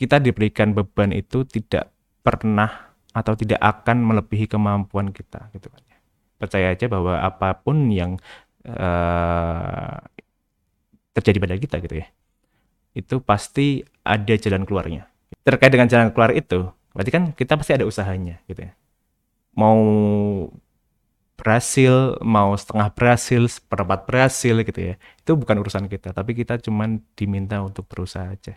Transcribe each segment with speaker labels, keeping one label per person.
Speaker 1: kita diberikan beban itu tidak pernah atau tidak akan melebihi kemampuan kita gitu kan ya. Percaya aja bahwa apa pun yang uh, terjadi pada kita gitu ya. Itu pasti ada jalan keluarnya. Terkait dengan jalan keluar itu, berarti kan kita pasti ada usahanya gitu ya. Mau berhasil, mau setengah berhasil, seperempat berhasil gitu ya. Itu bukan urusan kita, tapi kita cuman diminta untuk berusaha aja.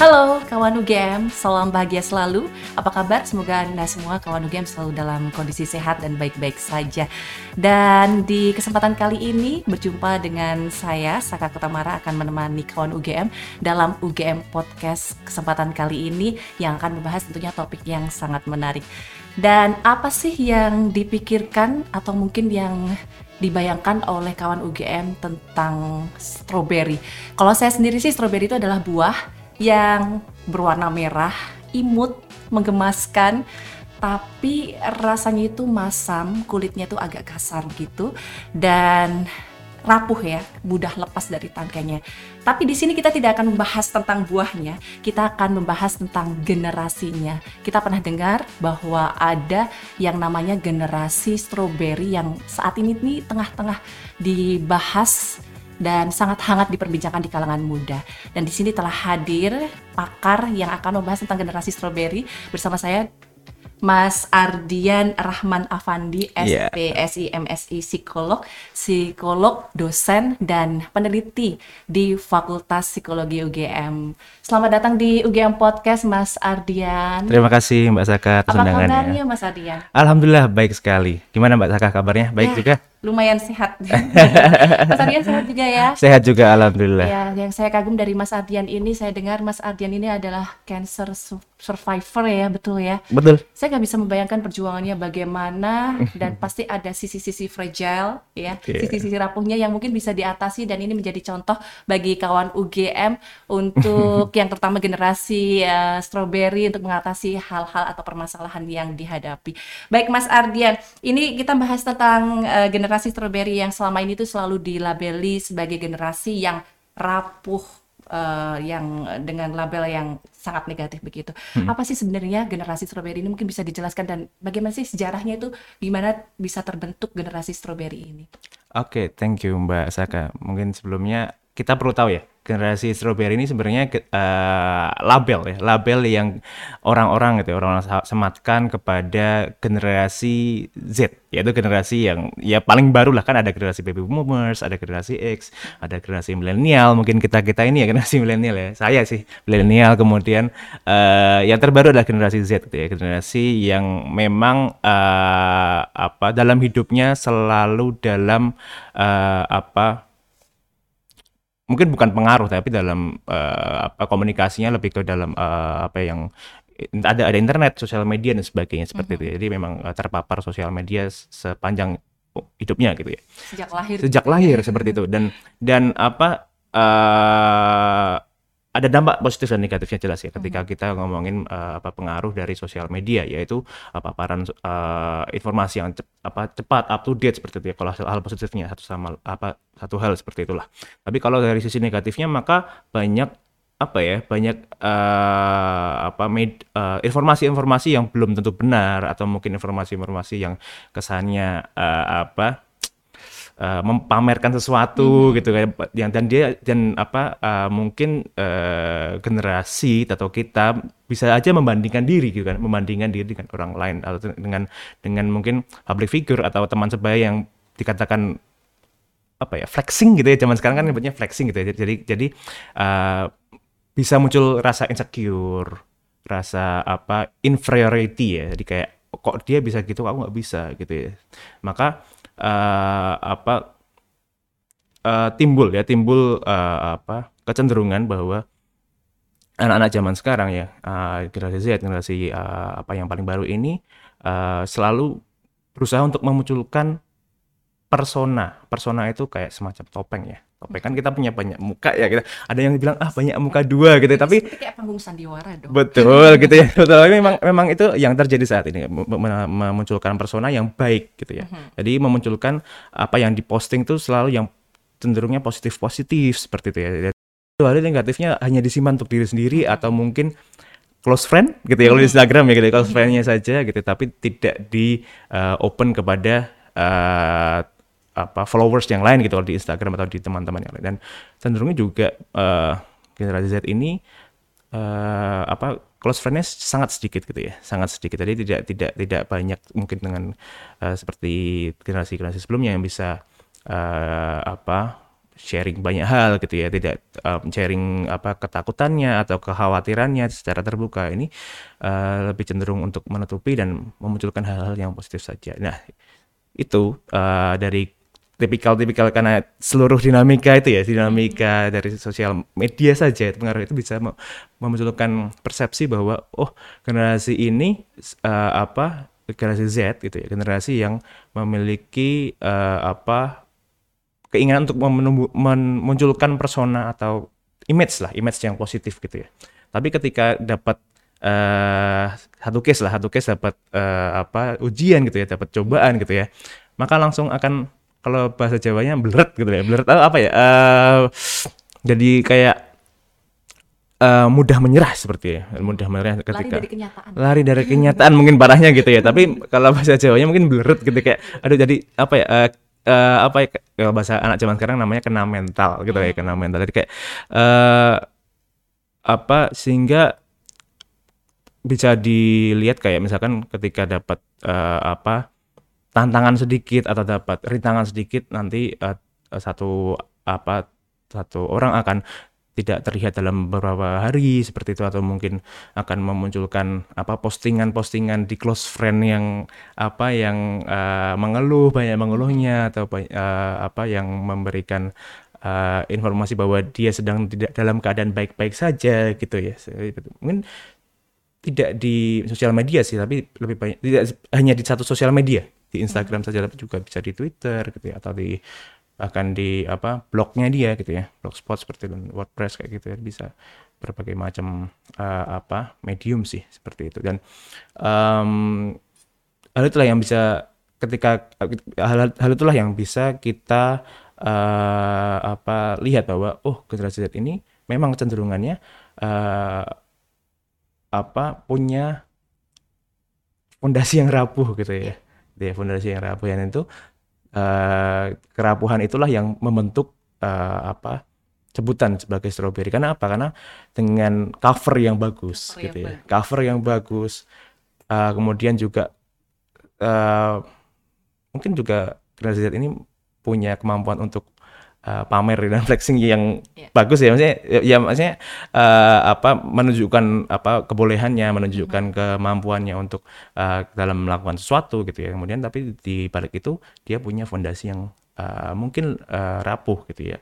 Speaker 2: Halo kawan UGM, salam bahagia selalu. Apa kabar? Semoga Anda semua kawan UGM selalu dalam kondisi sehat dan baik-baik saja. Dan di kesempatan kali ini berjumpa dengan saya, Saka Kutamara akan menemani kawan UGM dalam UGM Podcast kesempatan kali ini yang akan membahas tentunya topik yang sangat menarik. Dan apa sih yang dipikirkan atau mungkin yang dibayangkan oleh kawan UGM tentang strawberry. Kalau saya sendiri sih strawberry itu adalah buah yang berwarna merah, imut, menggemaskan, tapi rasanya itu masam, kulitnya itu agak kasar gitu dan rapuh ya, mudah lepas dari tangkainya. Tapi di sini kita tidak akan membahas tentang buahnya, kita akan membahas tentang generasinya. Kita pernah dengar bahwa ada yang namanya generasi strawberry yang saat ini nih tengah-tengah dibahas dan sangat hangat diperbincangkan di kalangan muda. Dan di sini telah hadir pakar yang akan membahas tentang generasi strawberry bersama saya Mas Ardian Rahman Afandi, SPSI, yeah. MSI, psikolog, psikolog, dosen, dan peneliti di Fakultas Psikologi UGM. Selamat datang di UGM Podcast, Mas Ardian.
Speaker 1: Terima kasih Mbak Saka
Speaker 2: Apa kabarnya Mas Ardian?
Speaker 1: Alhamdulillah baik sekali. Gimana Mbak Saka kabarnya? Baik ya. juga?
Speaker 2: lumayan sehat. Mas Ardian sehat juga ya?
Speaker 1: Sehat juga, alhamdulillah.
Speaker 2: Ya, yang saya kagum dari Mas Ardian ini, saya dengar Mas Ardian ini adalah cancer survivor ya, betul ya?
Speaker 1: Betul.
Speaker 2: Saya nggak bisa membayangkan perjuangannya bagaimana dan pasti ada sisi-sisi fragile ya, sisi-sisi yeah. rapuhnya yang mungkin bisa diatasi dan ini menjadi contoh bagi kawan UGM untuk yang terutama generasi uh, strawberry untuk mengatasi hal-hal atau permasalahan yang dihadapi. Baik Mas Ardian, ini kita bahas tentang uh, generasi strawberry yang selama ini tuh selalu dilabeli sebagai generasi yang rapuh uh, yang dengan label yang sangat negatif begitu. Hmm. Apa sih sebenarnya generasi strawberry ini mungkin bisa dijelaskan dan bagaimana sih sejarahnya itu gimana bisa terbentuk generasi strawberry ini?
Speaker 1: Oke, okay, thank you Mbak Saka. Mungkin sebelumnya kita perlu tahu ya generasi strawberry ini sebenarnya uh, label ya, label yang orang-orang gitu, ya, orang-orang sematkan kepada generasi Z, yaitu generasi yang ya paling baru lah kan ada generasi baby boomers, ada generasi X, ada generasi milenial, mungkin kita kita ini ya generasi milenial ya, saya sih milenial, kemudian uh, yang terbaru adalah generasi Z, gitu ya, generasi yang memang uh, apa dalam hidupnya selalu dalam uh, apa mungkin bukan pengaruh tapi dalam uh, apa komunikasinya lebih ke dalam uh, apa yang ada ada internet, sosial media dan sebagainya seperti mm -hmm. itu. Jadi memang uh, terpapar sosial media sepanjang hidupnya gitu ya.
Speaker 2: Sejak lahir.
Speaker 1: Sejak lahir seperti itu dan dan apa uh, ada dampak positif dan negatifnya jelas ya ketika hmm. kita ngomongin uh, apa pengaruh dari sosial media yaitu uh, paparan uh, informasi yang cep, apa cepat up to date seperti itu ya kalau hal positifnya satu sama apa satu hal seperti itulah tapi kalau dari sisi negatifnya maka banyak apa ya banyak uh, apa informasi-informasi uh, yang belum tentu benar atau mungkin informasi-informasi yang kesannya uh, apa uh, memamerkan sesuatu hmm. gitu kan. Yang dan dia dan apa uh, mungkin uh, generasi atau kita bisa aja membandingkan diri gitu kan membandingkan diri dengan orang lain atau dengan dengan mungkin public figure atau teman sebaya yang dikatakan apa ya flexing gitu ya. Zaman sekarang kan nyebutnya flexing gitu ya. Jadi jadi uh, bisa muncul rasa insecure rasa apa inferiority ya. Jadi kayak kok dia bisa gitu? Aku nggak bisa? gitu ya. Maka uh, apa uh, timbul ya timbul uh, apa kecenderungan bahwa anak-anak zaman sekarang ya uh, generasi Z generasi uh, apa yang paling baru ini uh, selalu berusaha untuk memunculkan persona. Persona itu kayak semacam topeng ya topeng kan kita punya banyak muka ya kita ada yang bilang ah banyak muka dua gitu. Tapi
Speaker 2: kayak panggung sandiwara dong.
Speaker 1: Betul gitu ya. Betul memang memang itu yang terjadi saat ini memunculkan persona yang baik gitu ya. Uh-huh. jadi memunculkan apa yang diposting itu selalu yang cenderungnya positif-positif seperti itu ya. Itu hal negatifnya hanya disimpan untuk diri sendiri atau mungkin close friend gitu ya kalau di Instagram ya gitu ya, close friendnya saja gitu tapi tidak di uh, open kepada uh, apa followers yang lain gitu kalau di Instagram atau di teman-teman yang lain. Dan cenderungnya juga uh, generasi Z ini uh, apa close friendnya sangat sedikit gitu ya sangat sedikit. Jadi tidak tidak tidak banyak mungkin dengan uh, seperti generasi generasi sebelumnya yang bisa uh, apa sharing banyak hal gitu ya. Tidak um, sharing apa ketakutannya atau kekhawatirannya secara terbuka. Ini uh, lebih cenderung untuk menutupi dan memunculkan hal-hal yang positif saja. Nah itu uh, dari tipikal-tipikal karena seluruh dinamika itu ya dinamika dari sosial media saja pengaruh itu bisa memunculkan persepsi bahwa oh generasi ini uh, apa generasi Z gitu ya generasi yang memiliki uh, apa keinginan untuk memunculkan persona atau image lah, image yang positif gitu ya. Tapi ketika dapat uh, satu case lah, satu case dapat uh, apa ujian gitu ya, dapat cobaan gitu ya, maka langsung akan kalau bahasa Jawanya bleret gitu ya, bleret apa ya? Uh, jadi kayak uh, mudah menyerah seperti ya, mudah menyerah ketika
Speaker 2: lari dari kenyataan,
Speaker 1: lari dari kenyataan mungkin parahnya gitu ya. Tapi kalau bahasa Jawanya mungkin bleret gitu kayak, aduh jadi apa ya? Uh, uh, apa ya kalau bahasa anak zaman sekarang namanya kena mental gitu ya, ya kena mental jadi kayak uh, apa sehingga bisa dilihat kayak misalkan ketika dapat uh, apa tantangan sedikit atau dapat rintangan sedikit nanti uh, satu apa satu orang akan tidak terlihat dalam beberapa hari seperti itu atau mungkin akan memunculkan apa postingan-postingan di close friend yang apa yang uh, mengeluh banyak mengeluhnya atau uh, apa yang memberikan uh, informasi bahwa dia sedang tidak dalam keadaan baik-baik saja gitu ya mungkin tidak di sosial media sih tapi lebih banyak tidak hanya di satu sosial media di Instagram saja tapi juga bisa di Twitter gitu ya atau di bahkan di apa blognya dia gitu ya blogspot seperti dan WordPress kayak gitu ya bisa berbagai macam uh, apa medium sih seperti itu. Dan um, hal itulah yang bisa ketika hal, hal itulah yang bisa kita uh, apa lihat bahwa oh generasi Z ini memang cenderungannya uh, apa punya fondasi yang rapuh gitu ya dia fondasi yang rapuh yang itu uh, kerapuhan itulah yang membentuk uh, apa sebutan sebagai strawberry karena apa? Karena dengan cover yang bagus cover gitu yang ya. bagus. cover yang bagus uh, kemudian juga uh, mungkin juga generasi Z ini punya kemampuan untuk uh, pamer dan flexing yang yeah. bagus ya maksudnya ya, ya maksudnya uh, apa menunjukkan apa kebolehannya menunjukkan mm -hmm. kemampuannya untuk uh, dalam melakukan sesuatu gitu ya kemudian tapi di balik itu dia punya fondasi yang uh, mungkin uh, rapuh gitu ya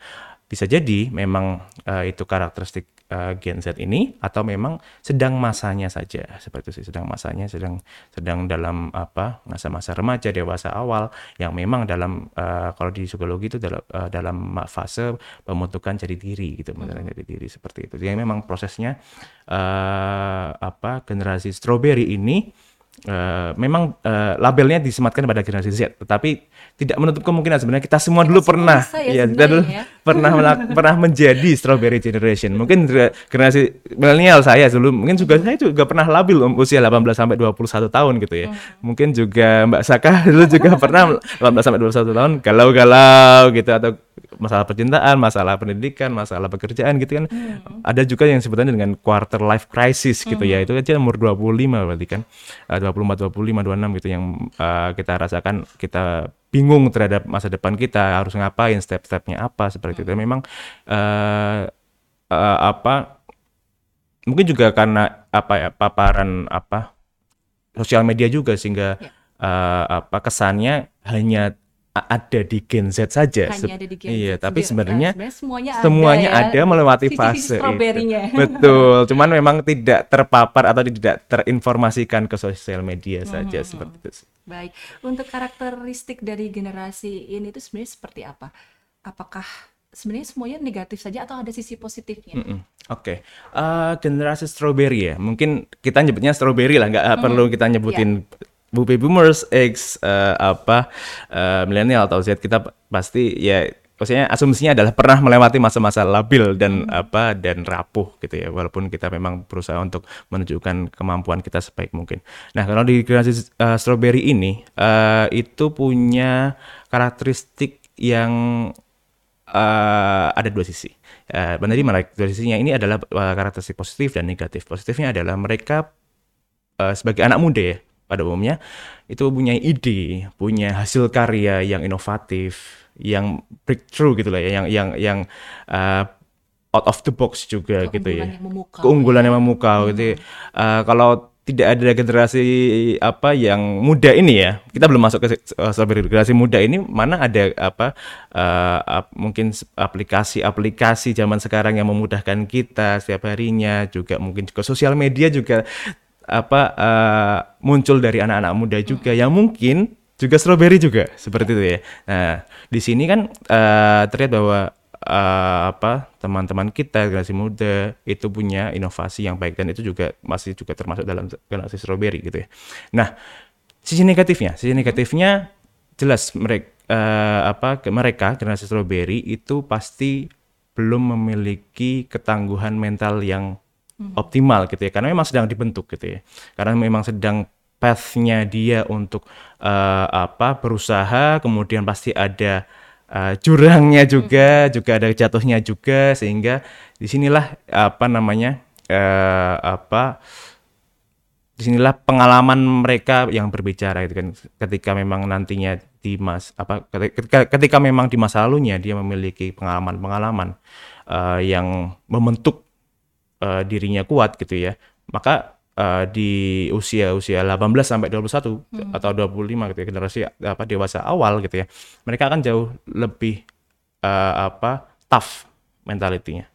Speaker 1: bisa jadi memang uh, itu karakteristik uh, Gen Z ini atau memang sedang masanya saja seperti itu sih sedang masanya sedang sedang dalam apa masa-masa remaja dewasa awal yang memang dalam uh, kalau di psikologi itu dalam uh, dalam fase pembentukan jadi diri gitu hmm. jadi diri seperti itu jadi memang prosesnya uh, apa generasi strawberry ini uh, memang uh, labelnya disematkan pada generasi Z tetapi tidak menutup kemungkinan sebenarnya kita semua kita dulu semua pernah ya, ya kita dulu ya. pernah pernah menjadi strawberry generation. Mungkin generasi milenial saya dulu mungkin juga saya juga pernah labil um, usia 18 sampai 21 tahun gitu ya. Hmm. Mungkin juga Mbak Saka dulu juga pernah 18 sampai 21 tahun galau-galau gitu atau masalah percintaan, masalah pendidikan, masalah pekerjaan gitu kan. Hmm. Ada juga yang sebutannya dengan quarter life crisis gitu ya. hmm. ya. Itu aja umur 25 berarti kan. Uh, 24, 25, 26 gitu yang uh, kita rasakan kita bingung terhadap masa depan kita harus ngapain step-stepnya apa seperti itu memang uh, uh, apa mungkin juga karena apa ya paparan apa sosial media juga sehingga ya. uh, apa kesannya hanya ada di Gen Z saja.
Speaker 2: Hanya ada di Gen
Speaker 1: iya, Z tapi sebenarnya,
Speaker 2: semuanya,
Speaker 1: semuanya
Speaker 2: ada,
Speaker 1: ya. ada melewati fase itu. Betul, cuman memang tidak terpapar atau tidak terinformasikan ke sosial media hmm. saja seperti itu.
Speaker 2: Baik, untuk karakteristik dari generasi ini itu sebenarnya seperti apa? Apakah sebenarnya semuanya negatif saja atau ada sisi positifnya? Mm -mm.
Speaker 1: Oke, okay. uh, eh, generasi strawberry ya. Mungkin kita nyebutnya strawberry lah, nggak mm -hmm. perlu kita nyebutin yeah baby boomers, X uh, apa uh, milenial atau Z kita pasti ya maksudnya asumsinya adalah pernah melewati masa-masa labil dan apa dan rapuh gitu ya walaupun kita memang berusaha untuk menunjukkan kemampuan kita sebaik mungkin. Nah kalau di generasi uh, strawberry ini uh, itu punya karakteristik yang uh, ada dua sisi. Uh, mereka dua sisinya ini adalah uh, karakteristik positif dan negatif. Positifnya adalah mereka uh, sebagai anak muda ya pada umumnya itu punya ide, punya hasil karya yang inovatif, yang breakthrough gitu lah ya, yang yang yang uh, out of the box juga gitu ya.
Speaker 2: Yang memukau,
Speaker 1: Keunggulan
Speaker 2: ya.
Speaker 1: yang memukau gitu. ya. Uh, kalau tidak ada generasi apa yang muda ini ya, kita belum masuk ke uh, generasi muda ini mana ada apa uh, ap- mungkin aplikasi-aplikasi zaman sekarang yang memudahkan kita setiap harinya juga mungkin juga sosial media juga apa uh, muncul dari anak-anak muda juga yang mungkin juga strawberry juga seperti itu ya. Nah, di sini kan uh, terlihat bahwa uh, apa teman-teman kita generasi muda itu punya inovasi yang baik dan itu juga masih juga termasuk dalam generasi strawberry gitu ya. Nah, sisi negatifnya, sisi negatifnya jelas mereka apa ke mereka generasi strawberry itu pasti belum memiliki ketangguhan mental yang optimal gitu ya karena memang sedang dibentuk gitu ya. Karena memang sedang path-nya dia untuk eh, apa berusaha kemudian pasti ada eh, jurangnya juga juga ada jatuhnya juga sehingga di sinilah apa namanya eh, apa di sinilah pengalaman mereka yang berbicara gitu kan. Ketika memang nantinya di mas apa ketika, ketika memang di masa lalunya dia memiliki pengalaman-pengalaman eh, yang membentuk eh, dirinya kuat gitu ya maka eh, di usia usia 18 sampai 21 atau 25 gitu ya generasi apa dewasa awal gitu ya mereka akan jauh lebih eh, apa tough mentalitinya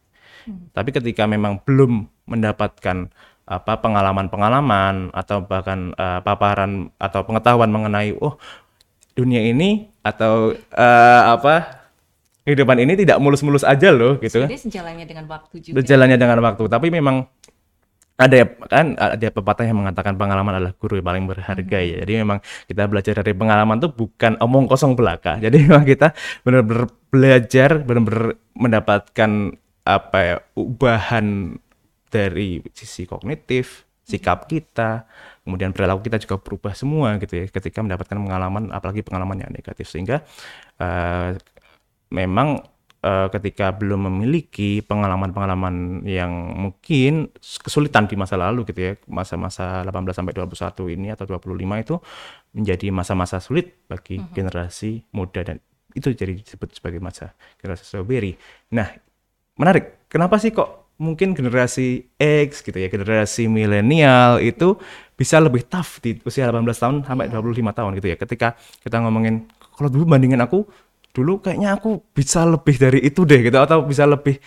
Speaker 1: tapi ketika memang belum mendapatkan apa pengalaman-pengalaman atau bahkan eh, paparan atau pengetahuan mengenai oh dunia ini atau eh, apa kehidupan ini tidak mulus-mulus aja loh gitu
Speaker 2: Jadi sejalannya dengan waktu juga.
Speaker 1: berjalannya dengan waktu tapi memang ada ya kan ada pepatah yang mengatakan pengalaman adalah guru yang paling berharga ya. Jadi memang kita belajar dari pengalaman tuh bukan omong kosong belaka. Jadi memang kita benar-benar belajar benar-benar mendapatkan apa ya ubahan dari sisi kognitif sikap kita kemudian perilaku kita juga berubah semua gitu ya ketika mendapatkan pengalaman apalagi pengalaman yang negatif. Sehingga eh, memang eh, ketika belum memiliki pengalaman-pengalaman yang mungkin kesulitan di masa lalu gitu ya masa-masa 18 sampai 21 ini atau 25 itu menjadi masa-masa sulit bagi generasi muda dan itu jadi disebut sebagai masa generasi strawberry. Nah, menarik. Kenapa sih kok mungkin generasi X gitu ya, generasi milenial itu bisa lebih tough di usia 18 tahun sampai 25 tahun gitu ya. Ketika kita ngomongin kalau dulu bandingin aku dulu kayaknya aku bisa lebih dari itu deh gitu atau bisa lebih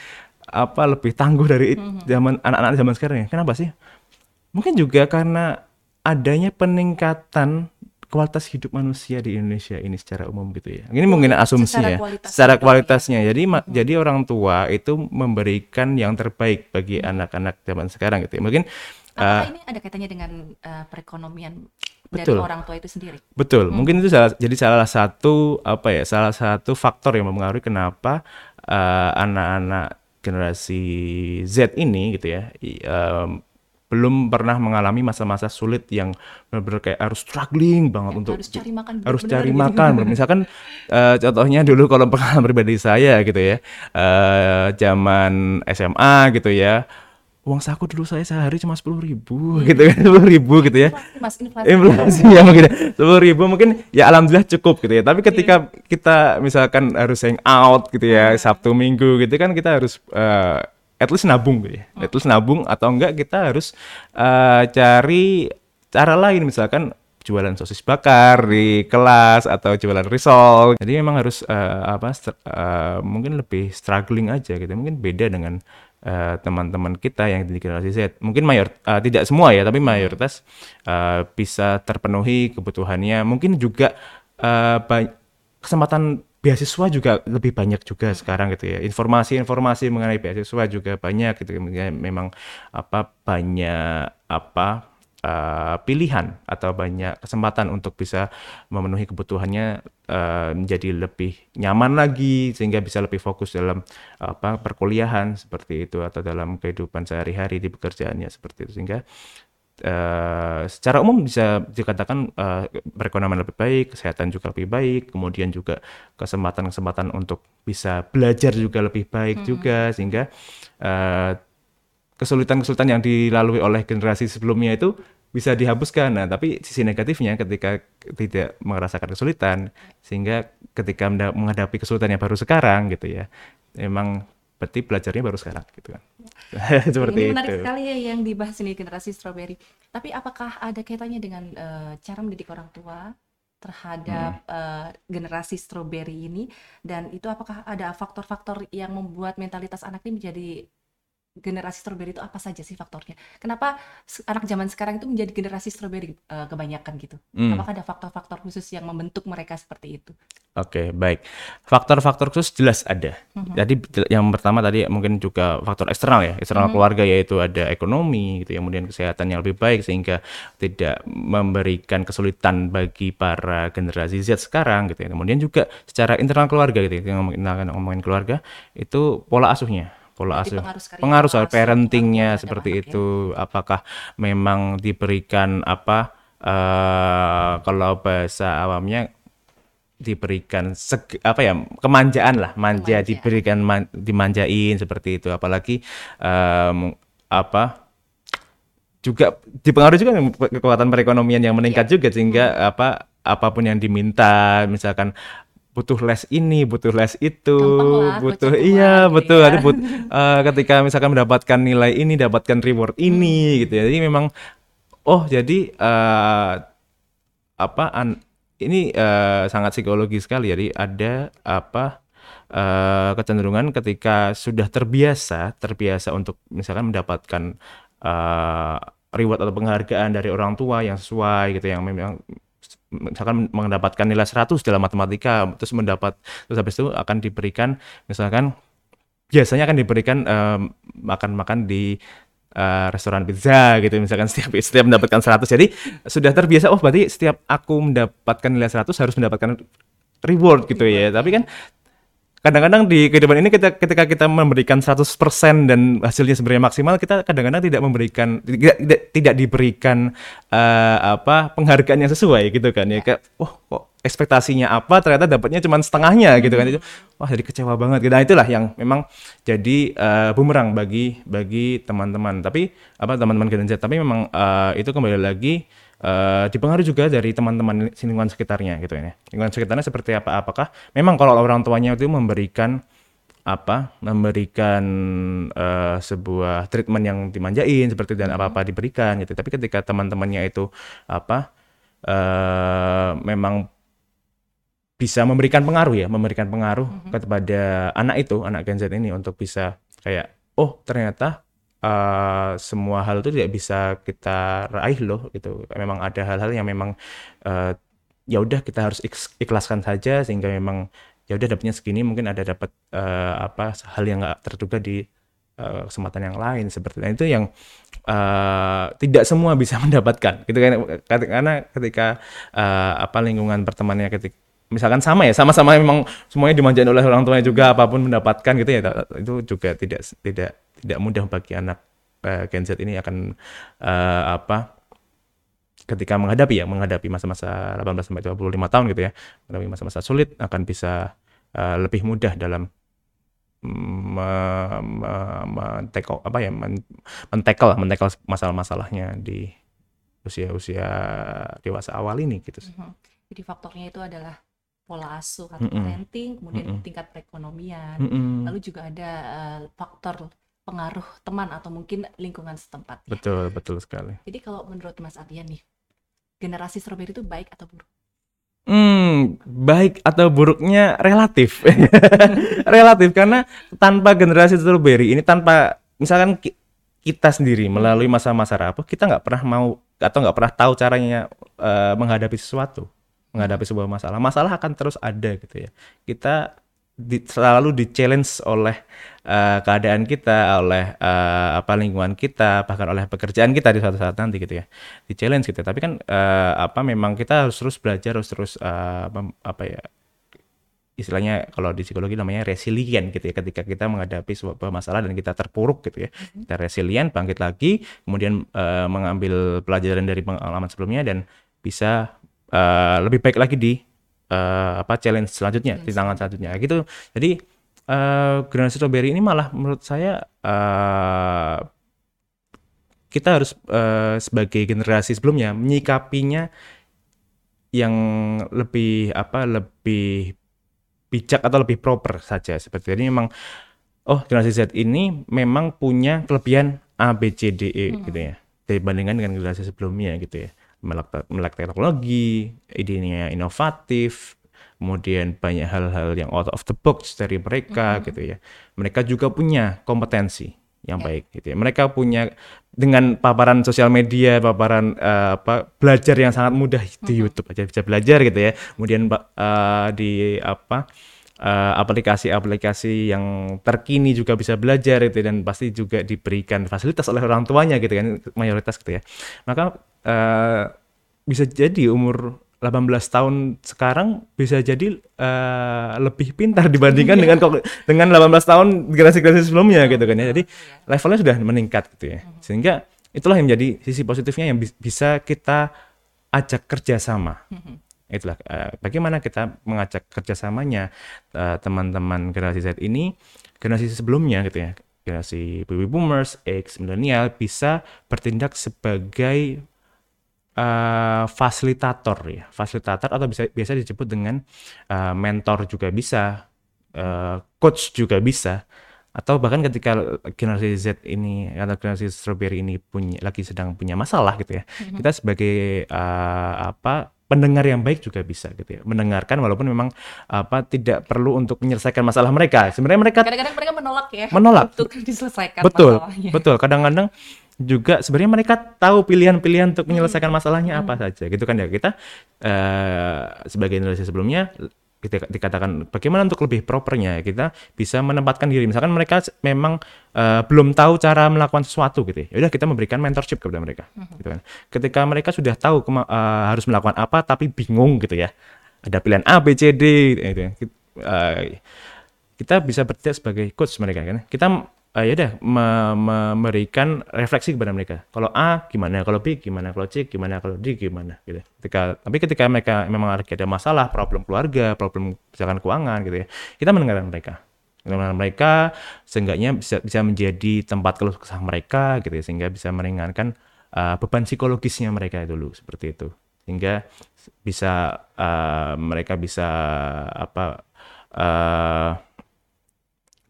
Speaker 1: apa lebih tangguh dari it- zaman anak-anak zaman sekarang ya. Kenapa sih? Mungkin juga karena adanya peningkatan kualitas hidup manusia di Indonesia ini secara umum gitu ya. Ini mungkin asumsi
Speaker 2: secara
Speaker 1: ya.
Speaker 2: kualitas
Speaker 1: Secara
Speaker 2: ya.
Speaker 1: kualitasnya. Jadi ma- jadi orang tua itu memberikan yang terbaik bagi anak-anak zaman sekarang gitu ya. Mungkin
Speaker 2: Apakah ini ada kaitannya dengan eh, perekonomian
Speaker 1: Betul.
Speaker 2: dari orang tua itu sendiri?
Speaker 1: Betul, mungkin itu salah, jadi salah satu apa ya, salah satu faktor yang mempengaruhi kenapa eh, anak-anak generasi Z ini gitu ya, em, belum pernah mengalami masa-masa sulit yang benar-benar kayak harus struggling banget
Speaker 2: Ya,
Speaker 1: untuk
Speaker 2: harus cari makan
Speaker 1: harus cari
Speaker 2: gitu.
Speaker 1: makan. Misalkan eh, contohnya dulu kalau pengalaman pribadi saya gitu ya, eh, zaman SMA gitu ya, uang saku dulu saya sehari cuma sepuluh ribu gitu kan, sepuluh ribu gitu ya.
Speaker 2: Mas inflasi.
Speaker 1: inflasi ya mungkin sepuluh ribu mungkin ya alhamdulillah cukup gitu ya. Tapi ketika kita misalkan harus hang out gitu ya sabtu minggu gitu kan kita harus eh, at least nabung gitu ya. At least nabung atau enggak kita harus eh, cari cara lain. Misalkan jualan sosis bakar di kelas atau jualan risol. Jadi memang harus eh, apa eh, mungkin lebih struggling aja gitu. Mungkin beda dengan eh, teman-teman kita yang di generasi Z. Mungkin mayor eh, tidak semua ya tapi mayoritas eh, bisa terpenuhi kebutuhannya. Mungkin juga ba- kesempatan beasiswa juga lebih banyak juga sekarang gitu ya. Informasi-informasi mengenai beasiswa juga banyak gitu. Memang apa banyak apa uh, pilihan atau banyak kesempatan untuk bisa memenuhi kebutuhannya uh, menjadi lebih nyaman lagi sehingga bisa lebih fokus dalam apa perkuliahan seperti itu atau dalam kehidupan sehari-hari di pekerjaannya seperti itu sehingga uh, secara umum bisa dikatakan uh, perekonomian lebih baik, kesehatan juga lebih baik, kemudian juga kesempatan-kesempatan untuk bisa belajar juga lebih baik hmm. juga sehingga uh, kesulitan-kesulitan yang dilalui oleh generasi sebelumnya itu bisa dihapuskan. Nah, tapi sisi negatifnya ketika tidak merasakan kesulitan, sehingga ketika menghadapi kesulitan yang baru sekarang gitu ya, memang berarti belajarnya baru sekarang gitu kan.
Speaker 2: Seperti ini menarik itu. sekali ya yang dibahas ini generasi strawberry. Tapi apakah ada kaitannya dengan uh, cara mendidik orang tua terhadap hmm. uh, generasi strawberry ini dan itu apakah ada faktor-faktor yang membuat mentalitas anak ini menjadi generasi strawberry itu apa saja sih faktornya? Kenapa anak zaman sekarang itu menjadi generasi strawberry uh, kebanyakan gitu? Hmm. Apakah ada faktor-faktor khusus yang membentuk mereka seperti itu?
Speaker 1: Oke, okay, baik. Faktor-faktor khusus jelas ada. Hmm. Jadi yang pertama tadi mungkin juga faktor eksternal ya, eksternal hmm. keluarga yaitu ada ekonomi gitu, ya, kemudian kesehatan yang lebih baik sehingga tidak memberikan kesulitan bagi para generasi Z sekarang gitu ya. Kemudian juga secara internal keluarga gitu, ya, ngomongin, ngomongin keluarga itu pola asuhnya pola asuh pengaruh soal parentingnya seperti itu ya. apakah memang diberikan apa uh, kalau bahasa awamnya diberikan seg, apa ya kemanjaan lah manja Kemanja. diberikan man, dimanjain seperti itu apalagi um, apa juga dipengaruhi juga kekuatan perekonomian yang meningkat yeah. juga sehingga hmm. apa apa pun yang diminta misalkan butuh les ini, butuh les itu, lah, butuh iya gitu betul. Ya. Ada but, uh, ketika misalkan mendapatkan nilai ini, dapatkan reward ini hmm. gitu ya. Jadi memang oh jadi uh, apa an, ini uh, sangat psikologi sekali. Jadi ada apa uh, kecenderungan ketika sudah terbiasa, terbiasa untuk misalkan mendapatkan uh, reward atau penghargaan dari orang tua yang sesuai gitu yang memang misalkan mendapatkan nilai 100 dalam matematika terus mendapat terus habis itu akan diberikan misalkan biasanya akan diberikan makan-makan um, di uh, restoran pizza gitu misalkan setiap setiap mendapatkan 100 jadi sudah terbiasa oh berarti setiap aku mendapatkan nilai 100 harus mendapatkan reward gitu ya. Tapi kan kadang-kadang di kehidupan ini kita ketika kita memberikan 100% dan hasilnya sebenarnya maksimal kita kadang-kadang tidak memberikan tidak tidak, tidak diberikan uh, apa penghargaan yang sesuai gitu kan ya. Kayak wah kok ekspektasinya apa? Ternyata dapatnya cuma setengahnya gitu kan. Itu wah jadi kecewa banget. Gitu. nah itulah yang memang jadi uh, bumerang bagi bagi teman-teman. Tapi apa teman-teman Gen tapi memang uh, itu kembali lagi uh, dipengaruhi juga dari teman-teman lingkungan sekitarnya gitu ya. Lingkungan sekitarnya seperti apa? Apakah memang kalau orang tuanya itu memberikan apa memberikan uh, sebuah treatment yang dimanjain seperti dan apa apa diberikan gitu tapi ketika teman-temannya itu apa uh, memang bisa memberikan pengaruh ya memberikan pengaruh mm -hmm. kepada anak itu anak Gen Z ini untuk bisa kayak oh ternyata uh, semua hal itu tidak bisa kita raih loh gitu. Memang ada hal-hal yang memang uh, ya udah kita harus ikhlaskan saja sehingga memang ya udah dapatnya segini mungkin ada dapat uh, apa hal yang nggak terduga di uh, kesempatan yang lain seperti itu itu yang uh, tidak semua bisa mendapatkan gitu kan karena ketika uh, apa lingkungan pertemanannya ketika misalkan sama ya sama-sama memang semuanya dimanjain oleh orang tuanya juga apa pun mendapatkan gitu ya itu juga tidak tidak tidak mudah bagi anak uh, Gen Z ini akan uh, apa ketika menghadapi ya menghadapi masa-masa 18 sampai 25 tahun gitu ya menghadapi masa-masa sulit akan bisa uh, lebih mudah dalam mentekel apa ya mentekel mentekel masalah-masalahnya di usia-usia dewasa awal ini gitu.
Speaker 2: Mhm. Jadi faktornya itu adalah pola asuh atau mm -mm. parenting, kemudian mm -mm. tingkat perekonomian, mm -mm. lalu juga ada uh, faktor pengaruh teman atau mungkin lingkungan setempat.
Speaker 1: Betul, betul sekali.
Speaker 2: Jadi kalau menurut Mas Ardian nih, generasi strawberry itu baik atau buruk?
Speaker 1: Hmm, baik atau buruknya relatif. relatif karena tanpa generasi strawberry ini tanpa misalkan kita sendiri melalui masa-masa rapuh kita nggak pernah mau atau nggak pernah tahu caranya uh, menghadapi sesuatu, menghadapi sebuah masalah. Masalah akan terus ada gitu ya. Kita di, selalu di challenge oleh uh, keadaan kita, oleh uh, apa lingkungan kita, bahkan oleh pekerjaan kita di suatu saat nanti gitu ya, di challenge gitu. Tapi kan uh, apa memang kita harus terus belajar, harus terus uh, apa ya istilahnya kalau di psikologi namanya resilient gitu ya ketika kita menghadapi sebuah masalah dan kita terpuruk gitu ya mm-hmm. kita resilient bangkit lagi kemudian uh, mengambil pelajaran dari pengalaman sebelumnya dan bisa uh, lebih baik lagi di uh, apa challenge selanjutnya yes. di tangan selanjutnya gitu. Jadi uh, generasi strawberry ini malah menurut saya uh, kita harus uh, sebagai generasi sebelumnya menyikapinya yang lebih apa lebih bijak atau lebih proper saja. Seperti ini memang oh generasi Z ini memang punya kelebihan A B C D E hmm. gitu ya. Dibandingkan dengan generasi sebelumnya gitu ya melek, melek teknologi idenya inovatif kemudian banyak hal-hal yang out of the box dari mereka hmm. gitu ya mereka juga punya kompetensi yang yeah. baik gitu ya. Mereka punya dengan paparan sosial media, paparan uh, apa belajar yang sangat mudah di mm-hmm. YouTube aja bisa belajar gitu ya. Kemudian uh, di apa eh, aplikasi-aplikasi uh, yang terkini juga bisa belajar itu dan pasti juga diberikan fasilitas oleh orang tuanya gitu kan mayoritas gitu ya. Maka uh, bisa jadi umur 18 tahun sekarang bisa jadi uh, lebih pintar dibandingkan dengan dengan 18 tahun generasi-generasi sebelumnya gitu kan ya. Jadi iya. levelnya sudah meningkat gitu ya. Hmm. Sehingga itulah yang menjadi sisi positifnya yang bi bisa kita ajak kerjasama. Hmm. Itulah uh, bagaimana kita mengajak kerjasamanya uh, teman-teman generasi Z ini generasi sebelumnya gitu ya generasi baby boomers, X, milenial bisa bertindak sebagai uh, fasilitator ya, fasilitator atau bisa biasa disebut dengan uh, mentor juga bisa, uh, coach juga bisa, atau bahkan ketika generasi Z ini atau generasi strawberry ini punya lagi sedang punya masalah gitu ya, mm-hmm. kita sebagai uh, apa pendengar yang baik juga bisa gitu ya. Mendengarkan walaupun memang apa tidak perlu untuk menyelesaikan masalah mereka. Sebenarnya mereka
Speaker 2: kadang-kadang mereka menolak ya
Speaker 1: menolak.
Speaker 2: untuk diselesaikan
Speaker 1: betul masalahnya. betul. Kadang-kadang juga sebenarnya mereka tahu pilihan-pilihan untuk menyelesaikan hmm. masalahnya hmm. apa saja gitu kan ya kita uh, sebagai Indonesia sebelumnya kita dikatakan bagaimana untuk lebih propernya kita bisa menempatkan diri misalkan mereka memang uh, belum tahu cara melakukan sesuatu gitu ya udah kita memberikan mentorship kepada mereka hmm. gitu kan ketika mereka sudah tahu uh, harus melakukan apa tapi bingung gitu ya ada pilihan A B C D gitu ya. Uh, kita bisa bertindak sebagai coach mereka kan kita uh, ya udah me memberikan refleksi kepada mereka. Kalau A gimana, kalau B gimana, kalau C gimana, kalau D gimana gitu. Ketika tapi ketika mereka memang ada masalah, problem keluarga, problem misalkan keuangan gitu ya, kita mendengarkan mereka. Mendengarkan mereka seenggaknya bisa bisa menjadi tempat keluh kesah mereka gitu ya, sehingga bisa meringankan uh, beban psikologisnya mereka dulu seperti itu. Sehingga bisa uh, mereka bisa apa uh,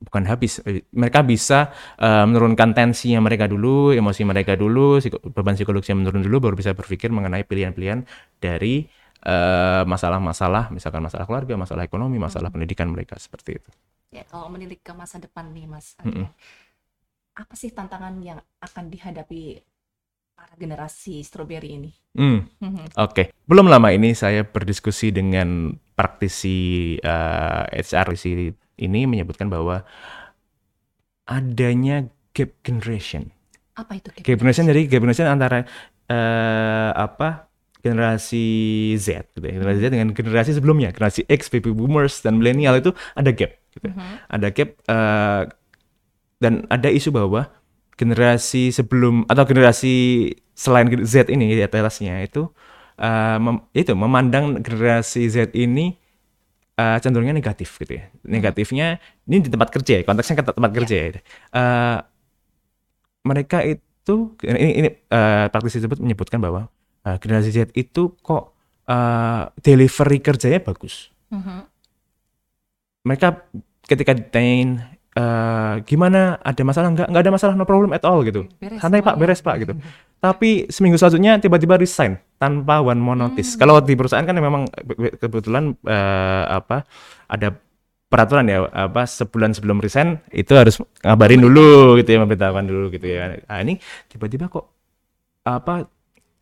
Speaker 1: bukan habis eh, mereka bisa uh, menurunkan tensinya mereka dulu emosi mereka dulu beban psikologisnya menurun dulu baru bisa berpikir mengenai pilihan-pilihan dari eh, masalah-masalah uh, misalkan masalah keluarga masalah ekonomi masalah hmm. pendidikan mereka seperti itu
Speaker 2: ya kalau menilik ke masa depan nih mas -hmm. apa sih tantangan yang akan dihadapi para generasi strawberry ini.
Speaker 1: Hmm. Oke, okay. belum lama ini saya berdiskusi dengan praktisi uh, HR ini menyebutkan bahwa adanya gap generation.
Speaker 2: Apa itu gap,
Speaker 1: gap generation? Jadi gap generation antara uh, apa generasi Z, gitu ya. generasi Z dengan generasi sebelumnya, generasi X, baby boomers dan milenial itu ada gap. Gitu. Uh -huh. Ada gap uh, dan ada isu bahwa generasi sebelum atau generasi selain Z ini di atasnya itu uh, mem, itu memandang generasi Z ini uh, cenderungnya negatif gitu ya. Hmm. Negatifnya ini di tempat kerja ya, konteksnya ke tempat iya. kerja ya. Uh, mereka itu ini, ini uh, praktisi tersebut menyebutkan bahwa uh, generasi Z itu kok uh, delivery kerjanya bagus. Uh -huh. Mereka ketika ditanyain uh, gimana ada masalah nggak? Nggak ada masalah no problem at all gitu. Beres, santai pak beres pak gitu. Tapi seminggu selanjutnya tiba-tiba resign tanpa one more notice. Hmm. kalau di perusahaan kan memang kebetulan uh, apa ada peraturan ya apa sebulan sebelum resign itu harus ngabarin dulu gitu ya memberitahukan dulu gitu ya. Nah, ini tiba-tiba kok apa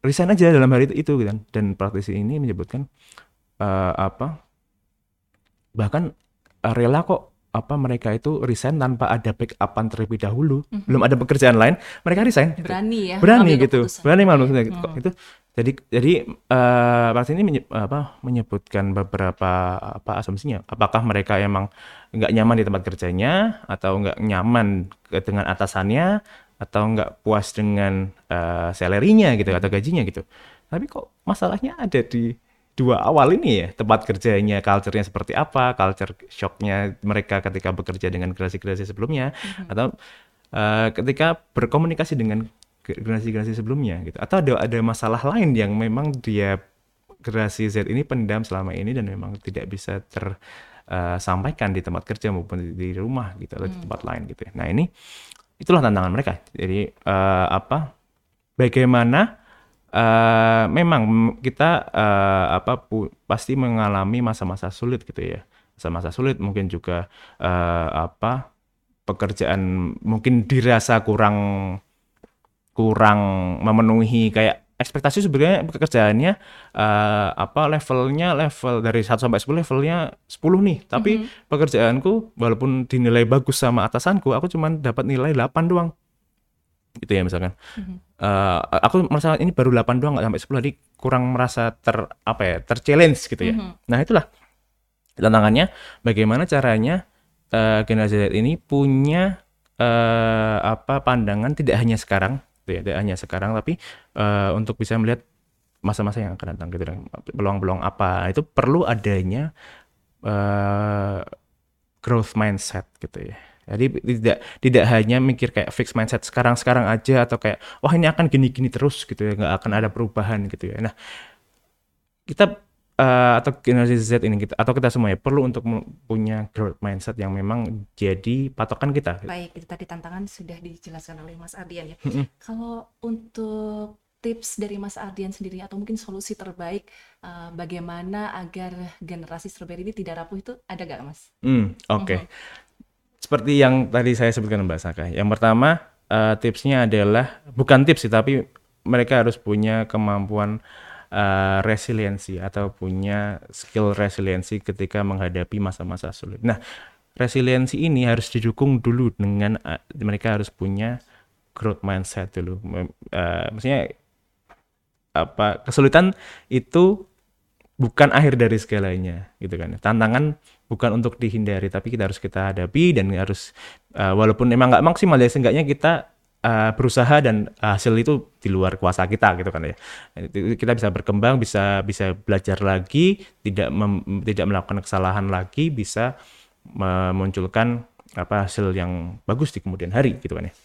Speaker 1: resign aja dalam hari itu, itu gitu kan. Dan praktisi ini menyebutkan uh, apa bahkan uh, rela kok apa mereka itu resign tanpa ada backupan terlebih dahulu, belum ada pekerjaan lain, mereka resign. gitu.
Speaker 2: Berani ya.
Speaker 1: berani gitu,
Speaker 2: keputusan.
Speaker 1: berani malu gitu. Itu jadi jadi eh Pak ini menye- apa menyebutkan beberapa apa asumsinya. Apakah mereka emang nggak nyaman di tempat kerjanya atau nggak nyaman dengan atasannya atau nggak puas dengan eh salary-nya gitu atau gajinya gitu. Tapi kok masalahnya ada di dua awal ini ya tempat kerjanya, culture-nya seperti apa, culture shock-nya mereka ketika bekerja dengan generasi-generasi sebelumnya, atau eh, ketika berkomunikasi dengan ge- generasi-generasi sebelumnya gitu, atau ada ada masalah lain yang memang dia generasi Z ini pendam selama ini dan memang tidak bisa tersampaikan di tempat kerja maupun di, di rumah gitu atau di tempat lain gitu. ya. Nah ini itulah tantangan mereka. Jadi eh, apa? Bagaimana eh memang kita eh, apa pu- pasti mengalami masa-masa sulit gitu ya. Masa-masa sulit mungkin juga eh, apa pekerjaan mungkin dirasa kurang kurang memenuhi kayak ekspektasi sebenarnya pekerjaannya eh, apa levelnya level dari 1 sampai 10 levelnya 10 nih. Tapi pekerjaanku walaupun dinilai bagus sama atasanku aku cuman dapat nilai 8 doang gitu ya misalkan Eh, aku merasa ini baru 8 doang nggak sampai 10 jadi kurang merasa ter apa ya ter-challenge gitu ya. Nah, itulah tantangannya bagaimana caranya eh, generasi Z ini punya eh, apa pandangan tidak hanya sekarang gitu ya, tidak hanya sekarang tapi eh, untuk bisa melihat masa-masa yang akan datang gitu dan peluang-peluang apa itu perlu adanya eh, growth mindset gitu ya. Jadi tidak tidak hanya mikir kayak fix mindset sekarang-sekarang aja atau kayak wah ini akan gini-gini terus gitu ya, nggak akan ada perubahan gitu ya. Nah, kita eh, atau generasi Z ini kita atau kita semua ya perlu untuk punya growth mindset yang memang jadi patokan kita.
Speaker 2: Baik, itu tadi tantangan sudah dijelaskan oleh Mas Ardian ya. Kalau untuk tips dari Mas Ardian sendiri atau mungkin solusi terbaik eh, bagaimana agar generasi strawberry ini tidak rapuh itu ada gak Mas?
Speaker 1: Hmm, oke. Seperti yang tadi saya sebutkan Mbak Saka. Yang pertama eh, tipsnya adalah bukan tips sih, tapi mereka harus punya kemampuan eh, resiliensi atau punya skill resiliensi ketika menghadapi masa-masa sulit. Nah, resiliensi ini harus didukung dulu dengan eh, mereka harus punya growth mindset dulu. Eh, maksudnya apa kesulitan itu bukan akhir dari segalanya gitu kan tantangan bukan untuk dihindari tapi kita harus kita hadapi dan harus uh, walaupun memang nggak maksimal ya seenggaknya kita uh, berusaha dan hasil itu di luar kuasa kita gitu kan ya kita bisa berkembang bisa bisa belajar lagi tidak mem- tidak melakukan kesalahan lagi bisa memunculkan apa hasil yang bagus di kemudian hari gitu kan ya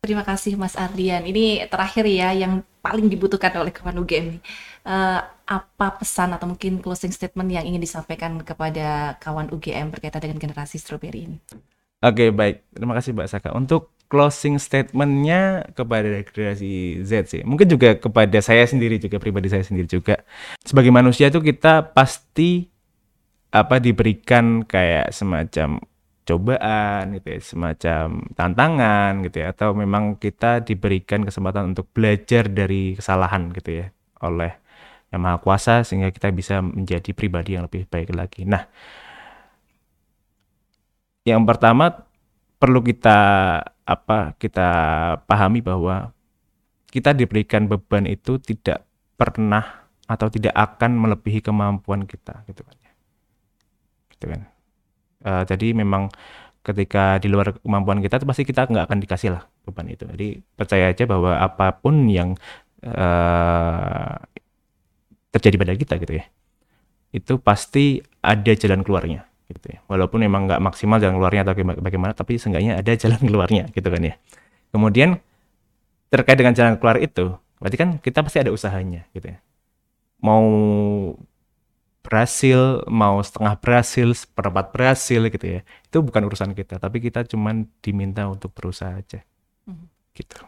Speaker 2: Terima kasih Mas Ardian. Ini terakhir ya yang paling dibutuhkan oleh kawan UGM. nih. Eh, apa pesan atau mungkin closing statement yang ingin disampaikan kepada kawan UGM berkaitan dengan generasi strawberry ini?
Speaker 1: Oke, baik. Terima kasih Mbak Saka. Untuk closing statementnya kepada generasi Z sih. Mungkin juga kepada saya sendiri juga, pribadi saya sendiri juga. Sebagai manusia itu kita pasti apa diberikan kayak semacam cobaan gitu ya, semacam tantangan gitu ya, atau memang kita diberikan kesempatan untuk belajar dari kesalahan gitu ya oleh yang maha kuasa sehingga kita bisa menjadi pribadi yang lebih baik lagi. Nah, yang pertama perlu kita apa kita pahami bahwa kita diberikan beban itu tidak pernah atau tidak akan melebihi kemampuan kita gitu kan ya. gitu kan Eh, jadi memang ketika di luar kemampuan kita itu pasti kita nggak akan dikasih lah beban itu jadi percaya aja bahwa apa pun yang eh, terjadi pada kita gitu ya itu pasti ada jalan keluarnya gitu ya. Walaupun memang nggak maksimal jalan keluarnya atau baga- bagaimana, tapi seenggaknya ada jalan keluarnya gitu kan ya. Kemudian terkait dengan jalan keluar itu, berarti kan kita pasti ada usahanya gitu ya. Mau berhasil, mau setengah berhasil, seperempat berhasil gitu ya. Itu bukan urusan kita, tapi kita cuman diminta untuk berusaha aja.
Speaker 2: Mhm.
Speaker 1: Gitu.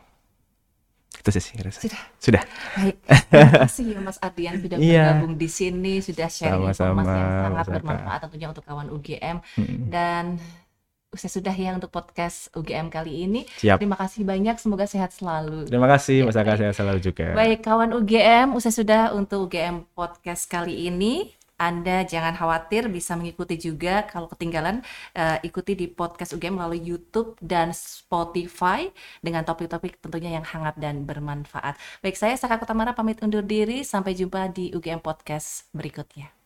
Speaker 1: Itu sih saya rasa.
Speaker 2: Sudah.
Speaker 1: Sudah.
Speaker 2: Baik, terima kasih ya Mas Ardian sudah
Speaker 1: Iya.
Speaker 2: bergabung di sini, sudah sharing
Speaker 1: Sama-sama,
Speaker 2: informasi yang sangat
Speaker 1: Mas Aka.
Speaker 2: bermanfaat tentunya untuk kawan UGM dan usai sudah ya untuk podcast UGM kali ini.
Speaker 1: Siap.
Speaker 2: Terima kasih banyak, semoga sehat selalu.
Speaker 1: Terima kasih
Speaker 2: Ya,
Speaker 1: Mas
Speaker 2: baik.
Speaker 1: saya selalu juga.
Speaker 2: Baik, kawan UGM, usai sudah untuk UGM podcast kali ini. Anda jangan khawatir bisa mengikuti juga kalau ketinggalan uh, ikuti di podcast UGM melalui YouTube dan Spotify dengan topik-topik tentunya yang hangat dan bermanfaat. Baik, saya Saka Kutamara pamit undur diri. Sampai jumpa di UGM Podcast berikutnya.